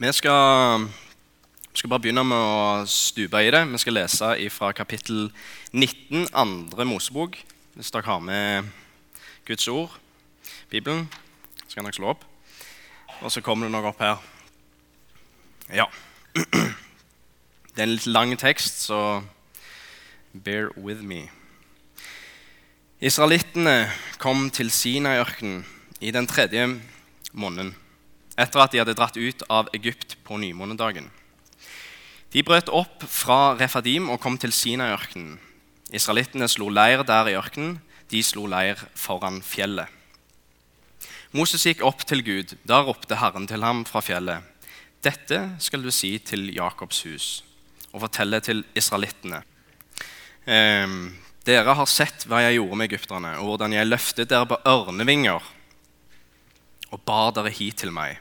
Vi skal, skal, bare begynne med å stupe i det. Vi skal lese fra kapittel 19, andre Mosebok. Hvis dere har med Guds ord, Bibelen, så kan dere slå opp. Og så kommer det noe opp her. Ja. Det er en litt lang tekst, så bear with me. Israelittene kom til Sinai-ørkenen i den tredje måneden etter at de hadde dratt ut av Egypt på nymånedagen. De brøt opp fra Refadim og kom til Sinai-ørkenen. Israelittene slo leir der i ørkenen. De slo leir foran fjellet. Moses gikk opp til Gud. Da ropte Herren til ham fra fjellet. Dette skal du si til Jakobs hus og fortelle til israelittene. Ehm, dere har sett hva jeg gjorde med egypterne, og hvordan jeg løftet dere på ørnevinger og bar dere hit til meg.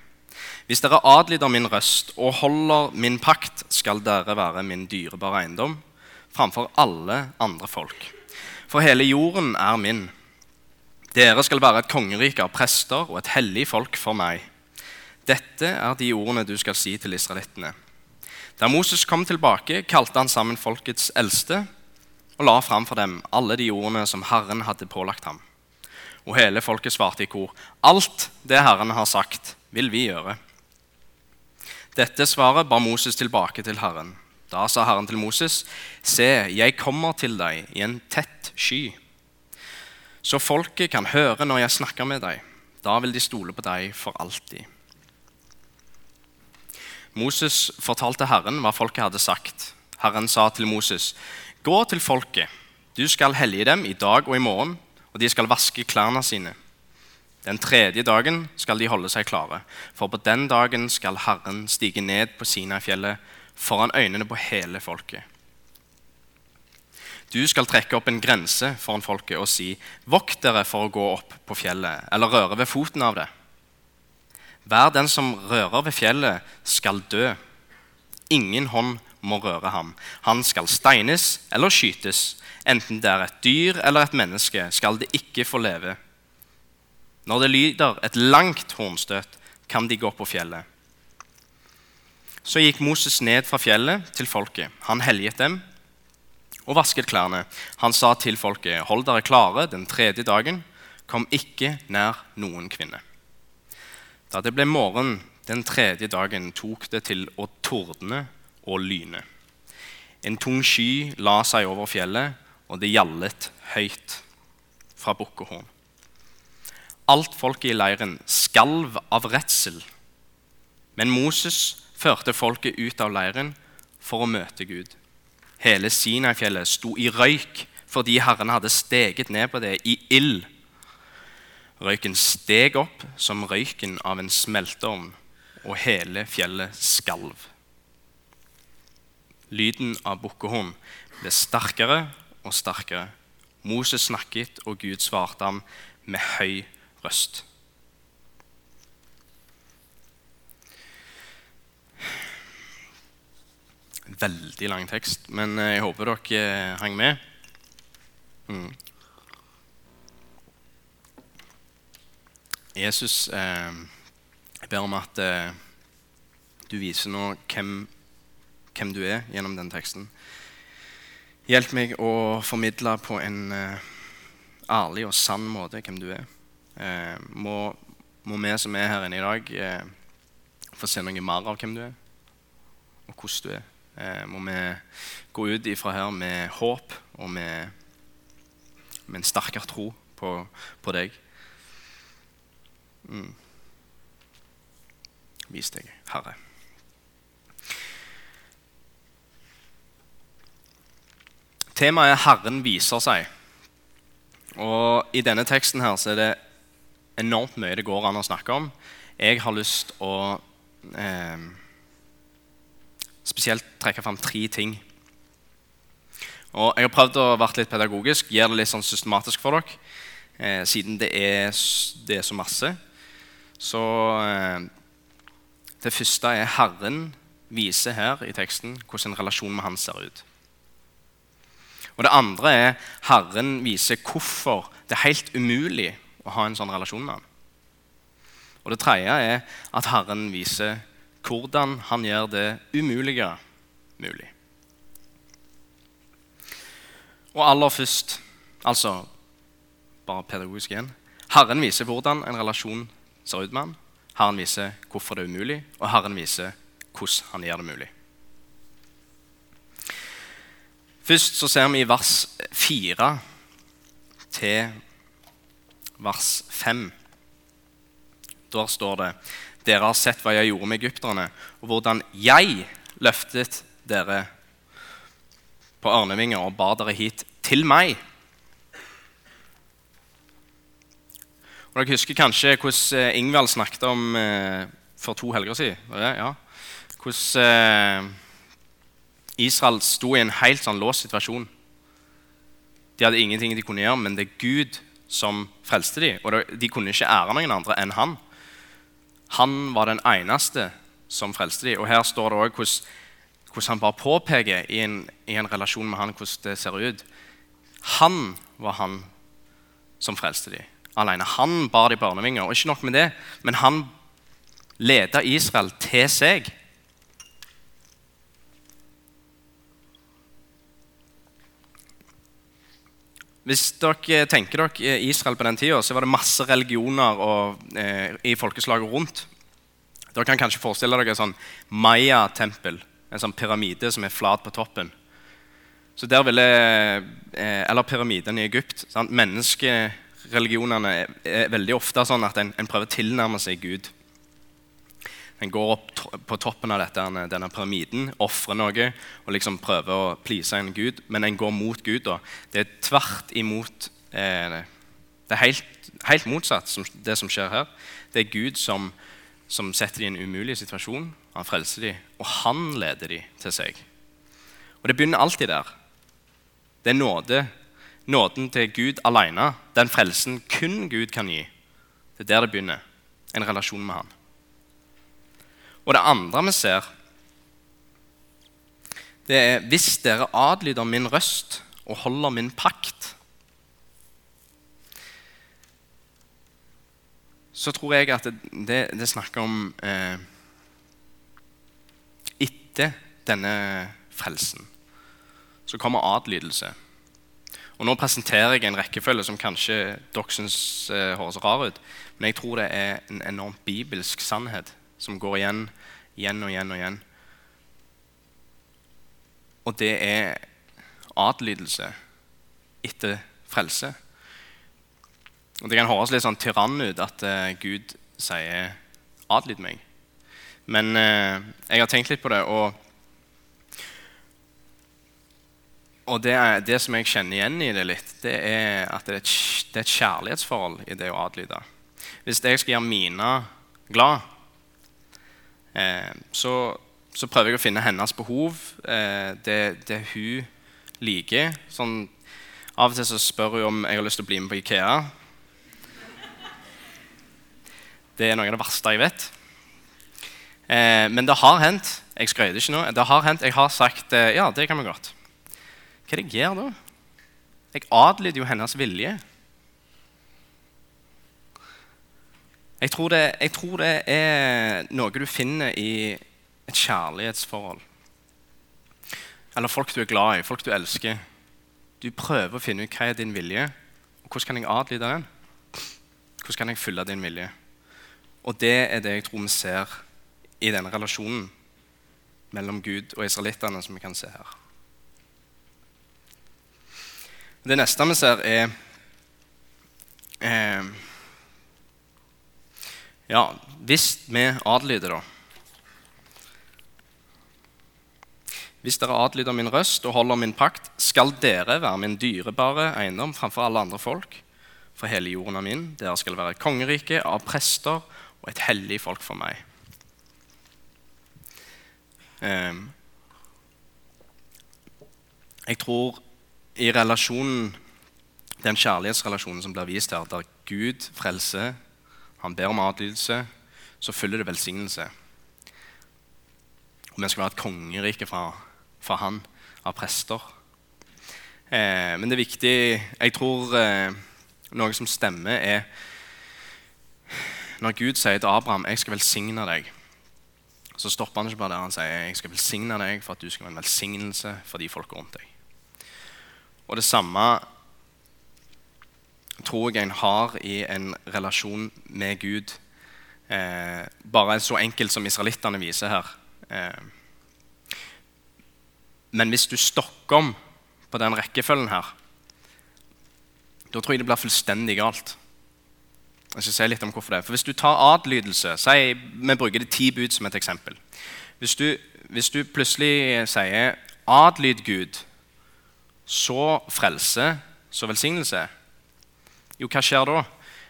Hvis dere adlyder min røst og holder min pakt, skal dere være min dyrebare eiendom framfor alle andre folk. For hele jorden er min. Dere skal være et kongerike av prester og et hellig folk for meg. Dette er de ordene du skal si til israelittene. Da Moses kom tilbake, kalte han sammen folkets eldste og la fram for dem alle de ordene som Herren hadde pålagt ham. Og hele folket svarte i kor, alt det Herren har sagt, vil vi gjøre. Dette svaret bar Moses tilbake til Herren. Da sa Herren til Moses.: Se, jeg kommer til deg i en tett sky, så folket kan høre når jeg snakker med deg. Da vil de stole på deg for alltid. Moses fortalte Herren hva folket hadde sagt. Herren sa til Moses.: Gå til folket. Du skal hellige dem i dag og i morgen, og de skal vaske klærne sine. Den tredje dagen skal de holde seg klare, for på den dagen skal Herren stige ned på Sinai-fjellet foran øynene på hele folket. Du skal trekke opp en grense foran folket og si:" Vokt dere for å gå opp på fjellet, eller røre ved foten av det. Hver den som rører ved fjellet, skal dø. Ingen hånd må røre ham. Han skal steines eller skytes. Enten det er et dyr eller et menneske, skal det ikke få leve. Når det lyder et langt hornstøt, kan de gå på fjellet. Så gikk Moses ned fra fjellet til folket. Han helliget dem og vasket klærne. Han sa til folket.: Hold dere klare den tredje dagen. Kom ikke nær noen kvinne. Da det ble morgen den tredje dagen, tok det til å tordne og lyne. En tung sky la seg over fjellet, og det gjallet høyt fra bukkehorn. Alt folket i leiren skalv av redsel. Men Moses førte folket ut av leiren for å møte Gud. Hele Sinai-fjellet sto i røyk fordi Herren hadde steget ned på det i ild. Røyken steg opp som røyken av en smelteovn, og hele fjellet skalv. Lyden av bukkehorn ble sterkere og sterkere. Moses snakket, og Gud svarte ham med høy røst. Veldig lang tekst, men eh, jeg håper dere eh, hang med. Mm. Jesus eh, ber om at eh, du viser nå hvem, hvem, du er gjennom den teksten. Hjelp meg å formidle på en uh, ærlig og sann måte hvem du er. Uh, må, må, vi som er her inne i dag, uh, få se noe mer av hvem du er, og hvordan du er. Må vi gå ut ifra her med håp og med, med en sterkere tro på, på deg. Mm. Vis deg, Herre. Temaet er 'Herren viser seg'. Og I denne teksten her så er det enormt mye det går an å snakke om. Jeg har lyst å eh, spesielt trekke fram tre ting. Og Jeg har prøvd å være litt pedagogisk, gjøre det litt sånn systematisk for dere. Eh, siden det er, det er, så masse. Så eh, det første er Herren viser her i teksten hvordan en relasjon med Han ser ut. Og Det andre er Herren viser hvorfor det er helt umulig å ha en sånn relasjon med ham. Og det tredje er at Herren viser hvordan han gjør det umulige mulig. Og aller først, altså bare pedagogisk igjen Herren viser hvordan en relasjon ser ut med han. Herren viser hvorfor det er umulig, og Herren viser hvordan han gjør det mulig. Først så ser vi i vers 4 til vers 5. Der står det Dere har sett hva jeg gjorde med egypterne, og hvordan jeg løftet dere på ørnevinger og bar dere hit til meg. Og Dere husker kanskje hvordan eh, Ingvald snakket om eh, for to helger siden. Ja. Hvordan eh, Israel sto i en helt sånn låst situasjon. De hadde ingenting de kunne gjøre, men det er Gud som frelste dem. Og de kunne ikke ære noen andre enn han. Han var den eneste som frelste dem. Og her står det òg hvordan, han bare påpeker i en, i en, relasjon med han hvordan det ser ut. Han var han som frelste dem alene. Han bar de barnevinger. Og ikke nok med det, men han leda Israel til seg. Hvis dere tenker dere Israel på den tida, så var det masse religioner og, eh, i folkeslaget rundt. Dere kan kanskje forestille dere et sånn Maya-tempel, en sånn pyramide som er flat på toppen. Så der ville, eh, Eller pyramiden i Egypt. Sant? Menneskereligionene er, er veldig ofte sånn at en, en prøver å tilnærme seg Gud. En går opp på toppen av dette, denne pyramiden, ofrer noe og liksom prøver å please en gud, men en går mot Gud. Da. Det er tvert imot eh, Det er helt, helt motsatt som, det som skjer her. Det er Gud som, som setter dem i en umulig situasjon. Han frelser dem, og han leder dem til seg. Og det begynner alltid der. Det er nåde. Nåden til Gud alene. Den frelsen kun Gud kan gi. Det er der det begynner. En relasjon med Han. Og det andre vi ser, det er hvis dere adlyder min røst og holder min pakt Så tror jeg at det, det, snakker om eh, Etter denne frelsen så kommer adlydelse. Og Nå presenterer jeg en rekkefølge som kanskje dere syns eh, høres rar ut, men jeg tror det er en enormt bibelsk sannhet som går igjen, igjen og igjen og igjen. Og det er adlydelse etter frelse. Og Det kan høres litt sånn tyrann ut at uh, Gud sier 'adlyd meg'. Men uh, jeg har tenkt litt på det, og, og det, er, det, som jeg kjenner igjen i det litt, det er at det er et, det er et kjærlighetsforhold i det å adlyde. Hvis jeg skal gjøre Mina glad, Eh, så, så, prøver jeg å finne hennes behov, eh, det, det, hun liker. Sånn, av og til så spør hun om jeg har lyst til å bli med på Ikea. Det er noe av det verste jeg vet. Eh, men det har hendt. Jeg skrøyter ikke nå. Det har hendt, Jeg har sagt eh, ja, det kan vi godt. Hva er det jeg gjør da? Jeg adlyder jo hennes vilje. Jeg tror, det, jeg tror, det, er noe du finner i et kjærlighetsforhold. Eller folk du er glad i, folk du elsker. Du prøver å finne ut hva er din vilje, og hvordan kan jeg adlyde den? Hvordan kan jeg fylle din vilje? Og det er det jeg tror vi ser i denne relasjonen mellom Gud og israelittene, som vi kan se her. Det neste vi ser, er eh, ja, hvis vi adlyder, da Hvis dere adlyder min røst og holder min pakt, skal dere være min dyrebare eiendom framfor alle andre folk. For hele jorden er min. Dere skal være kongerike av prester og et hellig folk for meg. Ehm, jeg tror i relasjonen, den kjærlighetsrelasjonen som blir vist her, der Gud frelser han ber om adlydelse, så følger det velsignelse. Og vi skal være et kongerike fra, fra han, av prester. Eh, men det er viktig Jeg tror eh, noe som stemmer, er når Gud sier til Abraham 'Jeg skal velsigne deg', så stopper han ikke bare der. Han sier jeg skal velsigne deg for at du skal være en velsignelse for de folka rundt deg. Og det samme tror jeg en har i en relasjon med Gud. Eh, bare så enkelt som israelittene viser her. Eh, men hvis du stokker om på den rekkefølgen her, da tror jeg det blir fullstendig galt. Jeg skal si litt om hvorfor det. For Hvis du tar adlydelse si, Vi bruker det ti bud som et eksempel. Hvis du, hvis du plutselig sier 'adlyd Gud', så frelse, så velsignelse Jo, hva skjer da?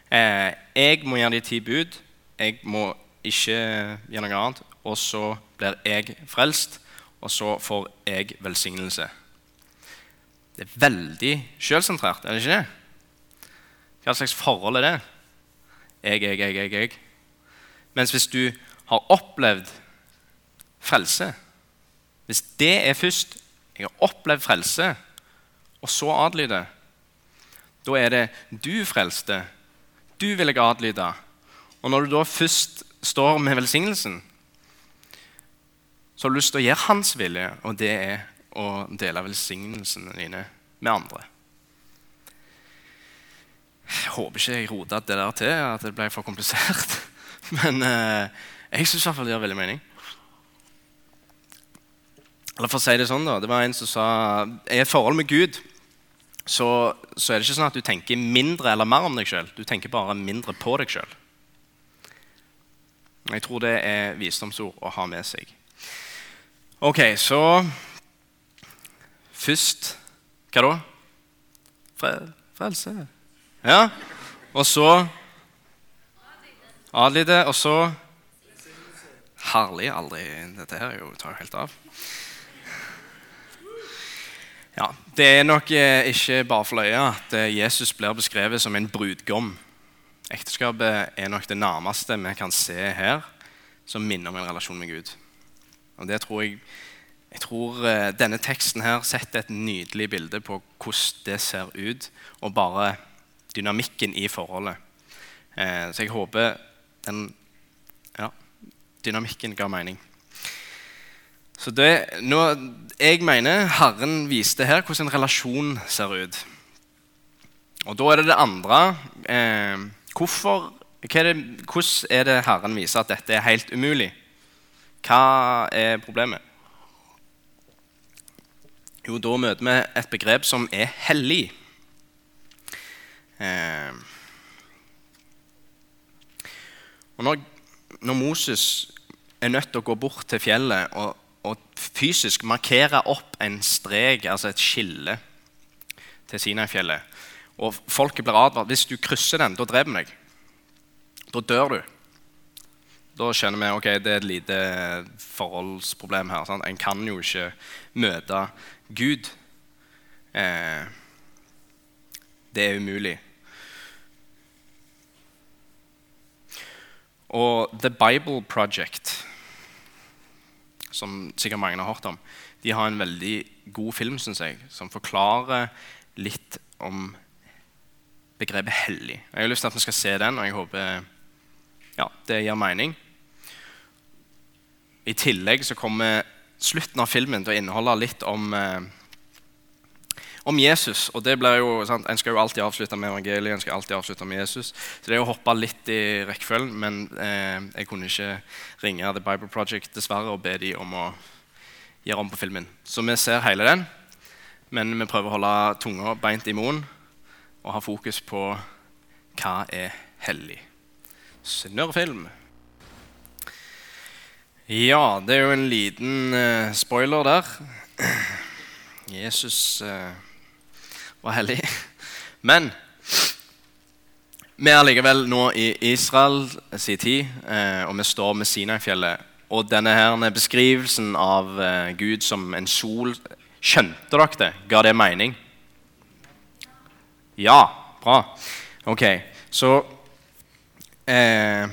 Eh, jeg må gjøre de ti bud. Jeg må ikke gjøre noe annet. Og så blir jeg frelst, og så får jeg velsignelse. Det er veldig sjølsentrert, er det ikke det? Hva slags forhold er det? Jeg, jeg, jeg, jeg, jeg. Mens hvis du har opplevd frelse Hvis det er først Jeg har opplevd frelse, og så adlyde, da er det du frelste. Du vil jeg adlyde. Og når du da først står med velsignelsen, så har du lyst til å gjøre hans vilje, og det er å dele velsignelsene dine med andre. Jeg håper ikke jeg rota det der til, at det ble for komplisert. Men eh, jeg syns det gjør veldig mening. Eller for å si Det sånn da, det var en som sa i et forhold med Gud så, så, er det ikke sånn at du tenker mindre eller mer om deg sjøl. Du tenker bare mindre på deg sjøl. Jeg tror det er visdomsord å ha med seg. Ok, så Først Hva da? Frelse. Ja. Og så adlyde, og så Herlig. Aldri Dette her jo, tar jo helt av. Ja, Det er nok eh, ikke bare for løye at eh, Jesus blir beskrevet som en brudgom. Ekteskapet er nok det nærmeste vi kan se her som minner om en relasjon med Gud. Og det tror Jeg jeg tror eh, denne teksten her setter et nydelig bilde på hvordan det ser ut. Og bare dynamikken i forholdet. Eh, så jeg håper den ja, dynamikken ga mening. Så det, nå, Jeg mener Herren viste her hvordan en relasjon ser ut. Og da er det det andre eh, hvorfor, er det, Hvordan er det Herren viser at dette er helt umulig? Hva er problemet? Jo, da møter vi et begrep som er hellig. Eh, og når, når, Moses er nødt til å gå bort til fjellet og, og fysisk markere opp en strek, altså et skille, til Sinai-fjellet Og folket blir advart hvis du krysser den, da dreper vi deg. Da dør du. Da skjønner vi ok, det er et lite forholdsproblem her. Sant? En kan jo ikke møte Gud. Eh, det er umulig. Og The Bible Project, som sikkert mange har hørt om, de har en veldig god film synes jeg, som forklarer litt om begrepet hellig. Jeg har lyst til at vi skal se den, og jeg håper ja, det gir mening. I tillegg så kommer slutten av filmen til å inneholde litt om eh, om Jesus. Og det blir jo, sant, En skal jo alltid avslutte med evangeliet. en skal alltid avslutte med Jesus. Så det er å hoppe litt i rekkefølgen. Men eh, jeg kunne ikke ringe The Bible Project dessverre og be de om å gjøre om på filmen. Så vi ser hele den, men vi prøver å holde tunga beint i munnen og ha fokus på hva er hellig. Snørrfilm. Ja, det er jo en liten uh, spoiler der. Jesus uh, var hellig. Men vi er likevel nå i Israel sin tid, eh, og vi står med Sinai-fjellet. Og denne her beskrivelsen av eh, Gud som en sol Skjønte dere det? Ga det mening? Ja. Bra. Ok, så eh,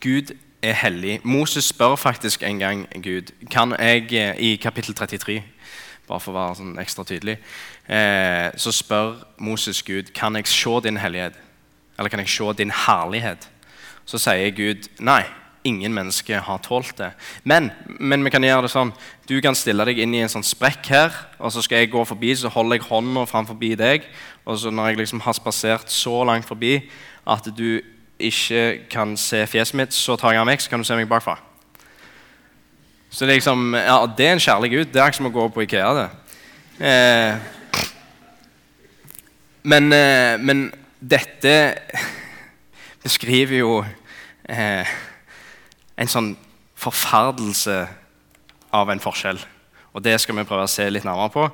Gud er hellig. Moses spør faktisk en gang Gud kan jeg, eh, I kapittel 33 bare for å være sånn ekstra tydelig, eh, så spør Moses Gud kan jeg se din hellighet. Eller kan jeg se din herlighet? Så sier Gud nei, ingen mennesker har tålt det. Men, men, vi kan gjøre det sånn. Du kan stille deg inn i en sånn sprekk her, og så skal jeg gå forbi, så holder jeg hånda forbi deg. Og så når jeg liksom har spasert så langt forbi at du ikke kan se fjeset mitt, så tar jeg den vekk, så kan du se meg bakfra. Så det er liksom, ja, det er en kjærlig Gud. Det er ikke som å gå på Ikea. det. Eh, men, eh, men, dette beskriver jo eh, en sånn forferdelse av en forskjell. Og Det skal vi prøve å se litt nærmere på.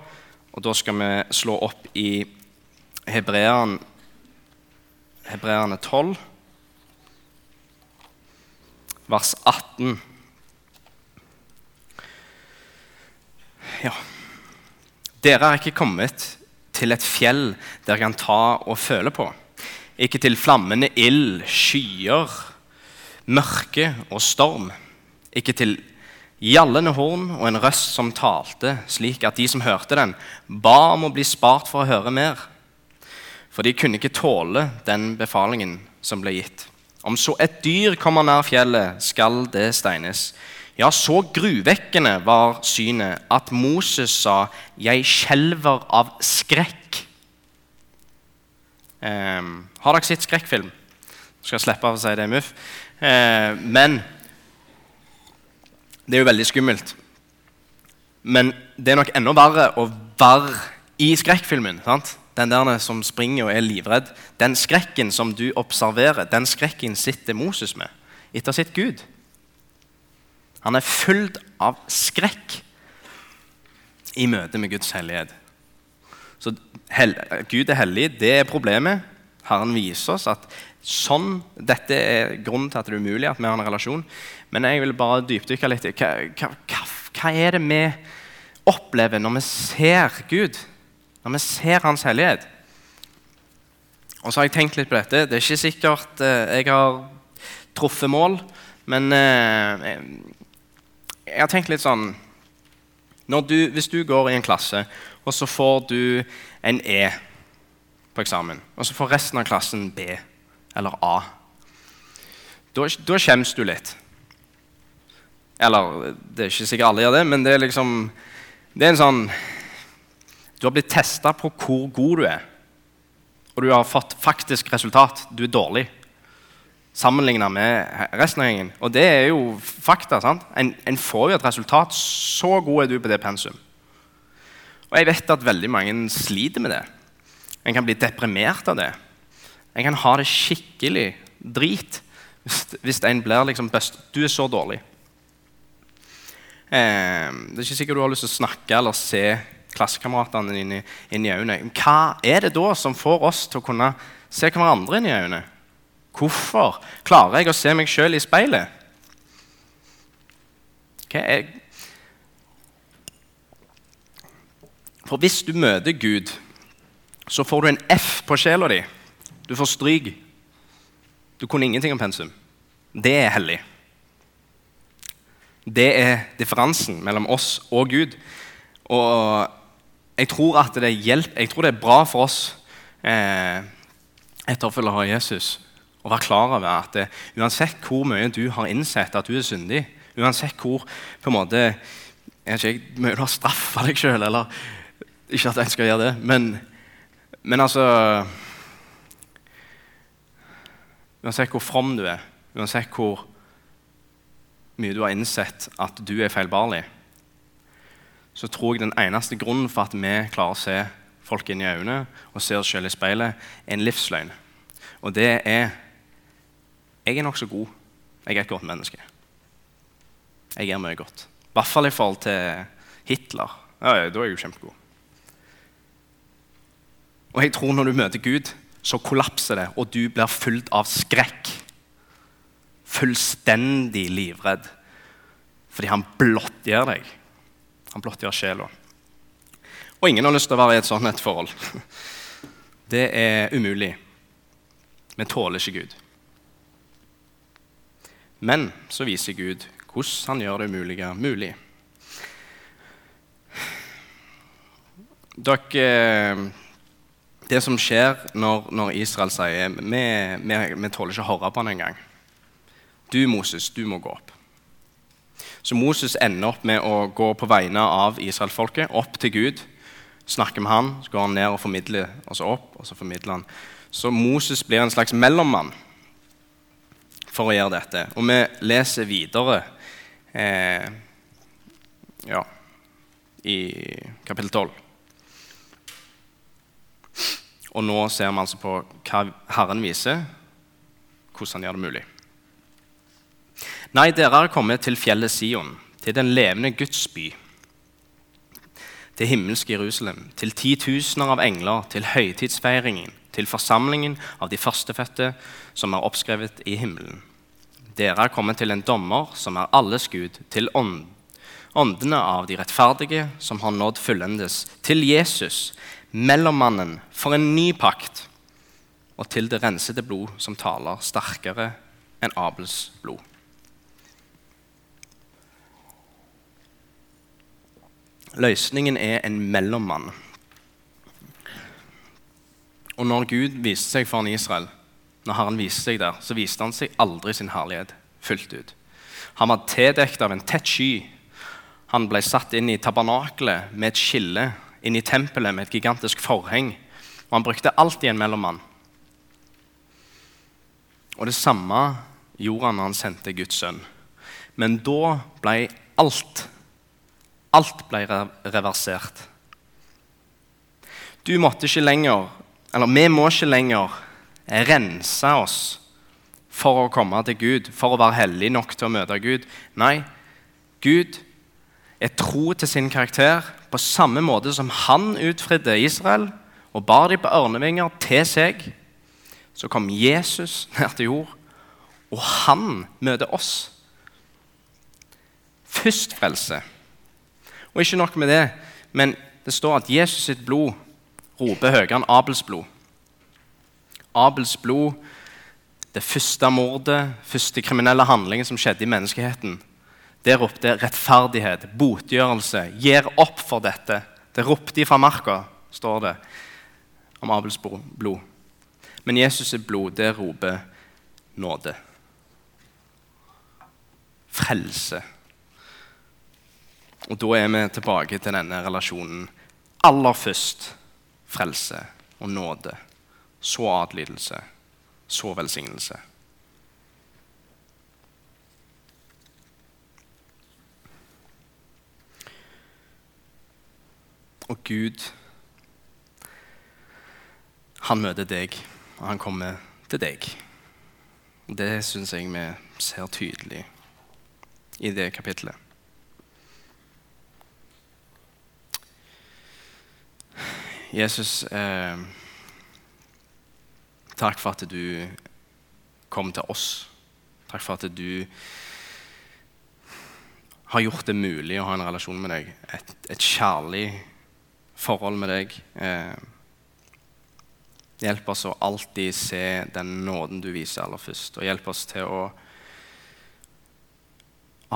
Og Da skal vi slå opp i Hebreerne, Hebreerne 12, vers 18. Ja. Dere er ikke kommet til et fjell dere kan ta og føle på. Ikke til flammende ild, skyer, mørke og storm. Ikke til gjallende horn og en røst som talte, slik at de som hørte den, ba om å bli spart for å høre mer. For de kunne ikke tåle den befalingen som ble gitt. Om så et dyr kommer nær fjellet, skal det steines. Ja, så gruvekkende var synet at Moses sa, 'Jeg skjelver av skrekk'. Eh, har dere sett skrekkfilm? Skal jeg slippe av å si det, Muff. Eh, men det er jo veldig skummelt. Men det er nok enda verre å være i skrekkfilmen. sant? Den der som springer og er livredd. Den skrekken som du observerer, den skrekken sitter Moses med etter sitt Gud. Han er fullt av skrekk i møte med Guds hellighet. Så hel Gud er hellig, det er problemet. Herren viser oss at sånn, dette er grunnen til at det er umulig at vi har en relasjon. Men jeg vil bare dypdykke litt hva, hva, hva er det vi opplever når vi ser Gud? Når vi ser Hans hellighet? Og så har jeg tenkt litt på dette. Det er ikke sikkert eh, jeg har truffet mål, men eh, jeg har tenkt litt sånn du, Hvis du går i en klasse, og så får du en E på eksamen, og så får resten av klassen B eller A, da, da du litt. Eller det er ikke sikkert alle gjør det, men det er liksom Det er en sånn Du har blitt testa på hvor god du er, og du har fått faktisk resultat. Du er dårlig sammenligna med resten av gjengen. Og det er jo fakta. sant? En, en, får jo et resultat. Så god er du på det pensum. Og jeg vet at veldig mange sliter med det. En kan bli deprimert av det. En kan ha det skikkelig drit hvis, hvis en blir liksom best. Du er så dårlig. Eh, det er ikke sikkert du har lyst til å snakke eller se klassekameratene dine inn i øynene. Hva er det da som får oss til å kunne se hverandre inn i øynene? Hvorfor klarer jeg å se meg sjøl i speilet? Okay, For hvis du møter Gud, så får du en F på sjela di. Du får stryk. Du kunne ingenting om pensum. Det er hellig. Det er differansen mellom oss og Gud. Og jeg tror det jeg tror det er bra for oss eh, etterfølgere av Jesus å være klar over at det, uansett hvor mye du har innsett at du er syndig, uansett hvor på en måte jeg mye du har straffa deg sjøl, eller ikke at jeg skal gjøre det, men, men altså Uansett hvor from du er, uansett hvor mye du har innsett at du er feilbarlig, så tror jeg den eneste grunnen for at vi klarer å se folk inn i øynene og se oss selv i speilet, er en livsløgn. Og det er jeg er nokså god. Jeg er et godt menneske. Jeg gjør mye godt. I hvert fall i forhold til Hitler. Ja, da er jeg jo kjempegod. Og jeg tror når du møter Gud, så kollapser det, og du blir fullt av skrekk. Fullstendig livredd. Fordi han blottgjør deg. Han blottgjør sjela. Og ingen har lyst til å være i et sånt et forhold. Det er umulig. Vi tåler ikke Gud. Men så viser Gud hvordan han gjør det umulige mulig. Dere, det som skjer når, når Israel sier vi, vi, vi tåler ikke å høre på han engang. Du, Moses, du må gå opp. Så Moses ender opp med å gå på vegne av israelfolket opp til Gud. Snakker med han, så går han ned og formidler, og så opp, og så formidler han. Så Moses blir en slags mellommann for å gjøre dette. Og vi leser videre eh, ja, i kapittel 12. Og nå ser vi altså på hva Herren viser, hvordan han gjør det mulig. Nei, dere er kommet til fjellet Sion, til den levende Guds by, til himmelske Jerusalem, til titusener av engler, til høytidsfeiringen, til forsamlingen av de førstefødte som er oppskrevet i himmelen. Dere er kommet til en dommer som er alles Gud, til ånd, åndene av de rettferdige som har nådd fullendes, til Jesus, mellommannen for en ny pakt, og til det rensede blod som taler sterkere enn Abels blod. Løsningen er en mellommann. Og når Gud viste seg for Israel, når Herren viste seg der, så viste han seg aldri sin herlighet fullt ut. Han var tildekt av en tett sky. Han ble satt inn i tabernakelet med et skille, inn i tempelet med et gigantisk forheng. Og han brukte alltid en mellommann. Og det samme gjorde han når han sendte Guds sønn. Men da ble alt Alt ble reversert. Du måtte ikke lenger, eller vi må ikke lenger rense oss for å komme til Gud, for å være hellig nok til å møte Gud. Nei, Gud er tro til sin karakter på samme måte som han utfridde Israel og bar dem på ørnevinger til seg. Så kom Jesus ned til jord, og han møter oss. Først frelse. Og ikke nok med det, men det står at Jesus sitt blod roper høyere enn Abels blod. Abels blod, det første mordet, første kriminelle handlingen som skjedde i menneskeheten, det ropte rettferdighet, botgjørelse, gir opp for dette. Det ropte fra marka, står det om Abels blod. Men Jesus' blod, det roper nåde. Frelse. Og da er vi tilbake til denne relasjonen. Aller først frelse og nåde. Så adlydelse. Så velsignelse. Og Gud, han møter deg, og han kommer til deg. Det syns jeg vi ser tydelig i det kapitlet. Jesus, eh, takk for at du kom til oss. Takk for at du har gjort det mulig å ha en relasjon med deg. Et, et kjærlig forhold med deg. Eh, hjelp oss å alltid se den nåden du viser aller først, og hjelp oss til å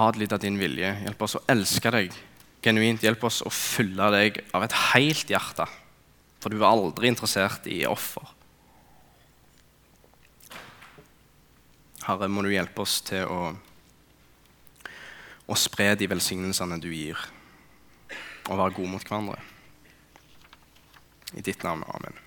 adlyde din vilje. Hjelp oss å elske deg genuint. Hjelp oss å fylle deg av et helt hjerte. For du er aldri interessert i offer. Herre, må du hjelpe oss til å, å spre de velsignelsene du gir, og være gode mot hverandre. I ditt navn. Amen.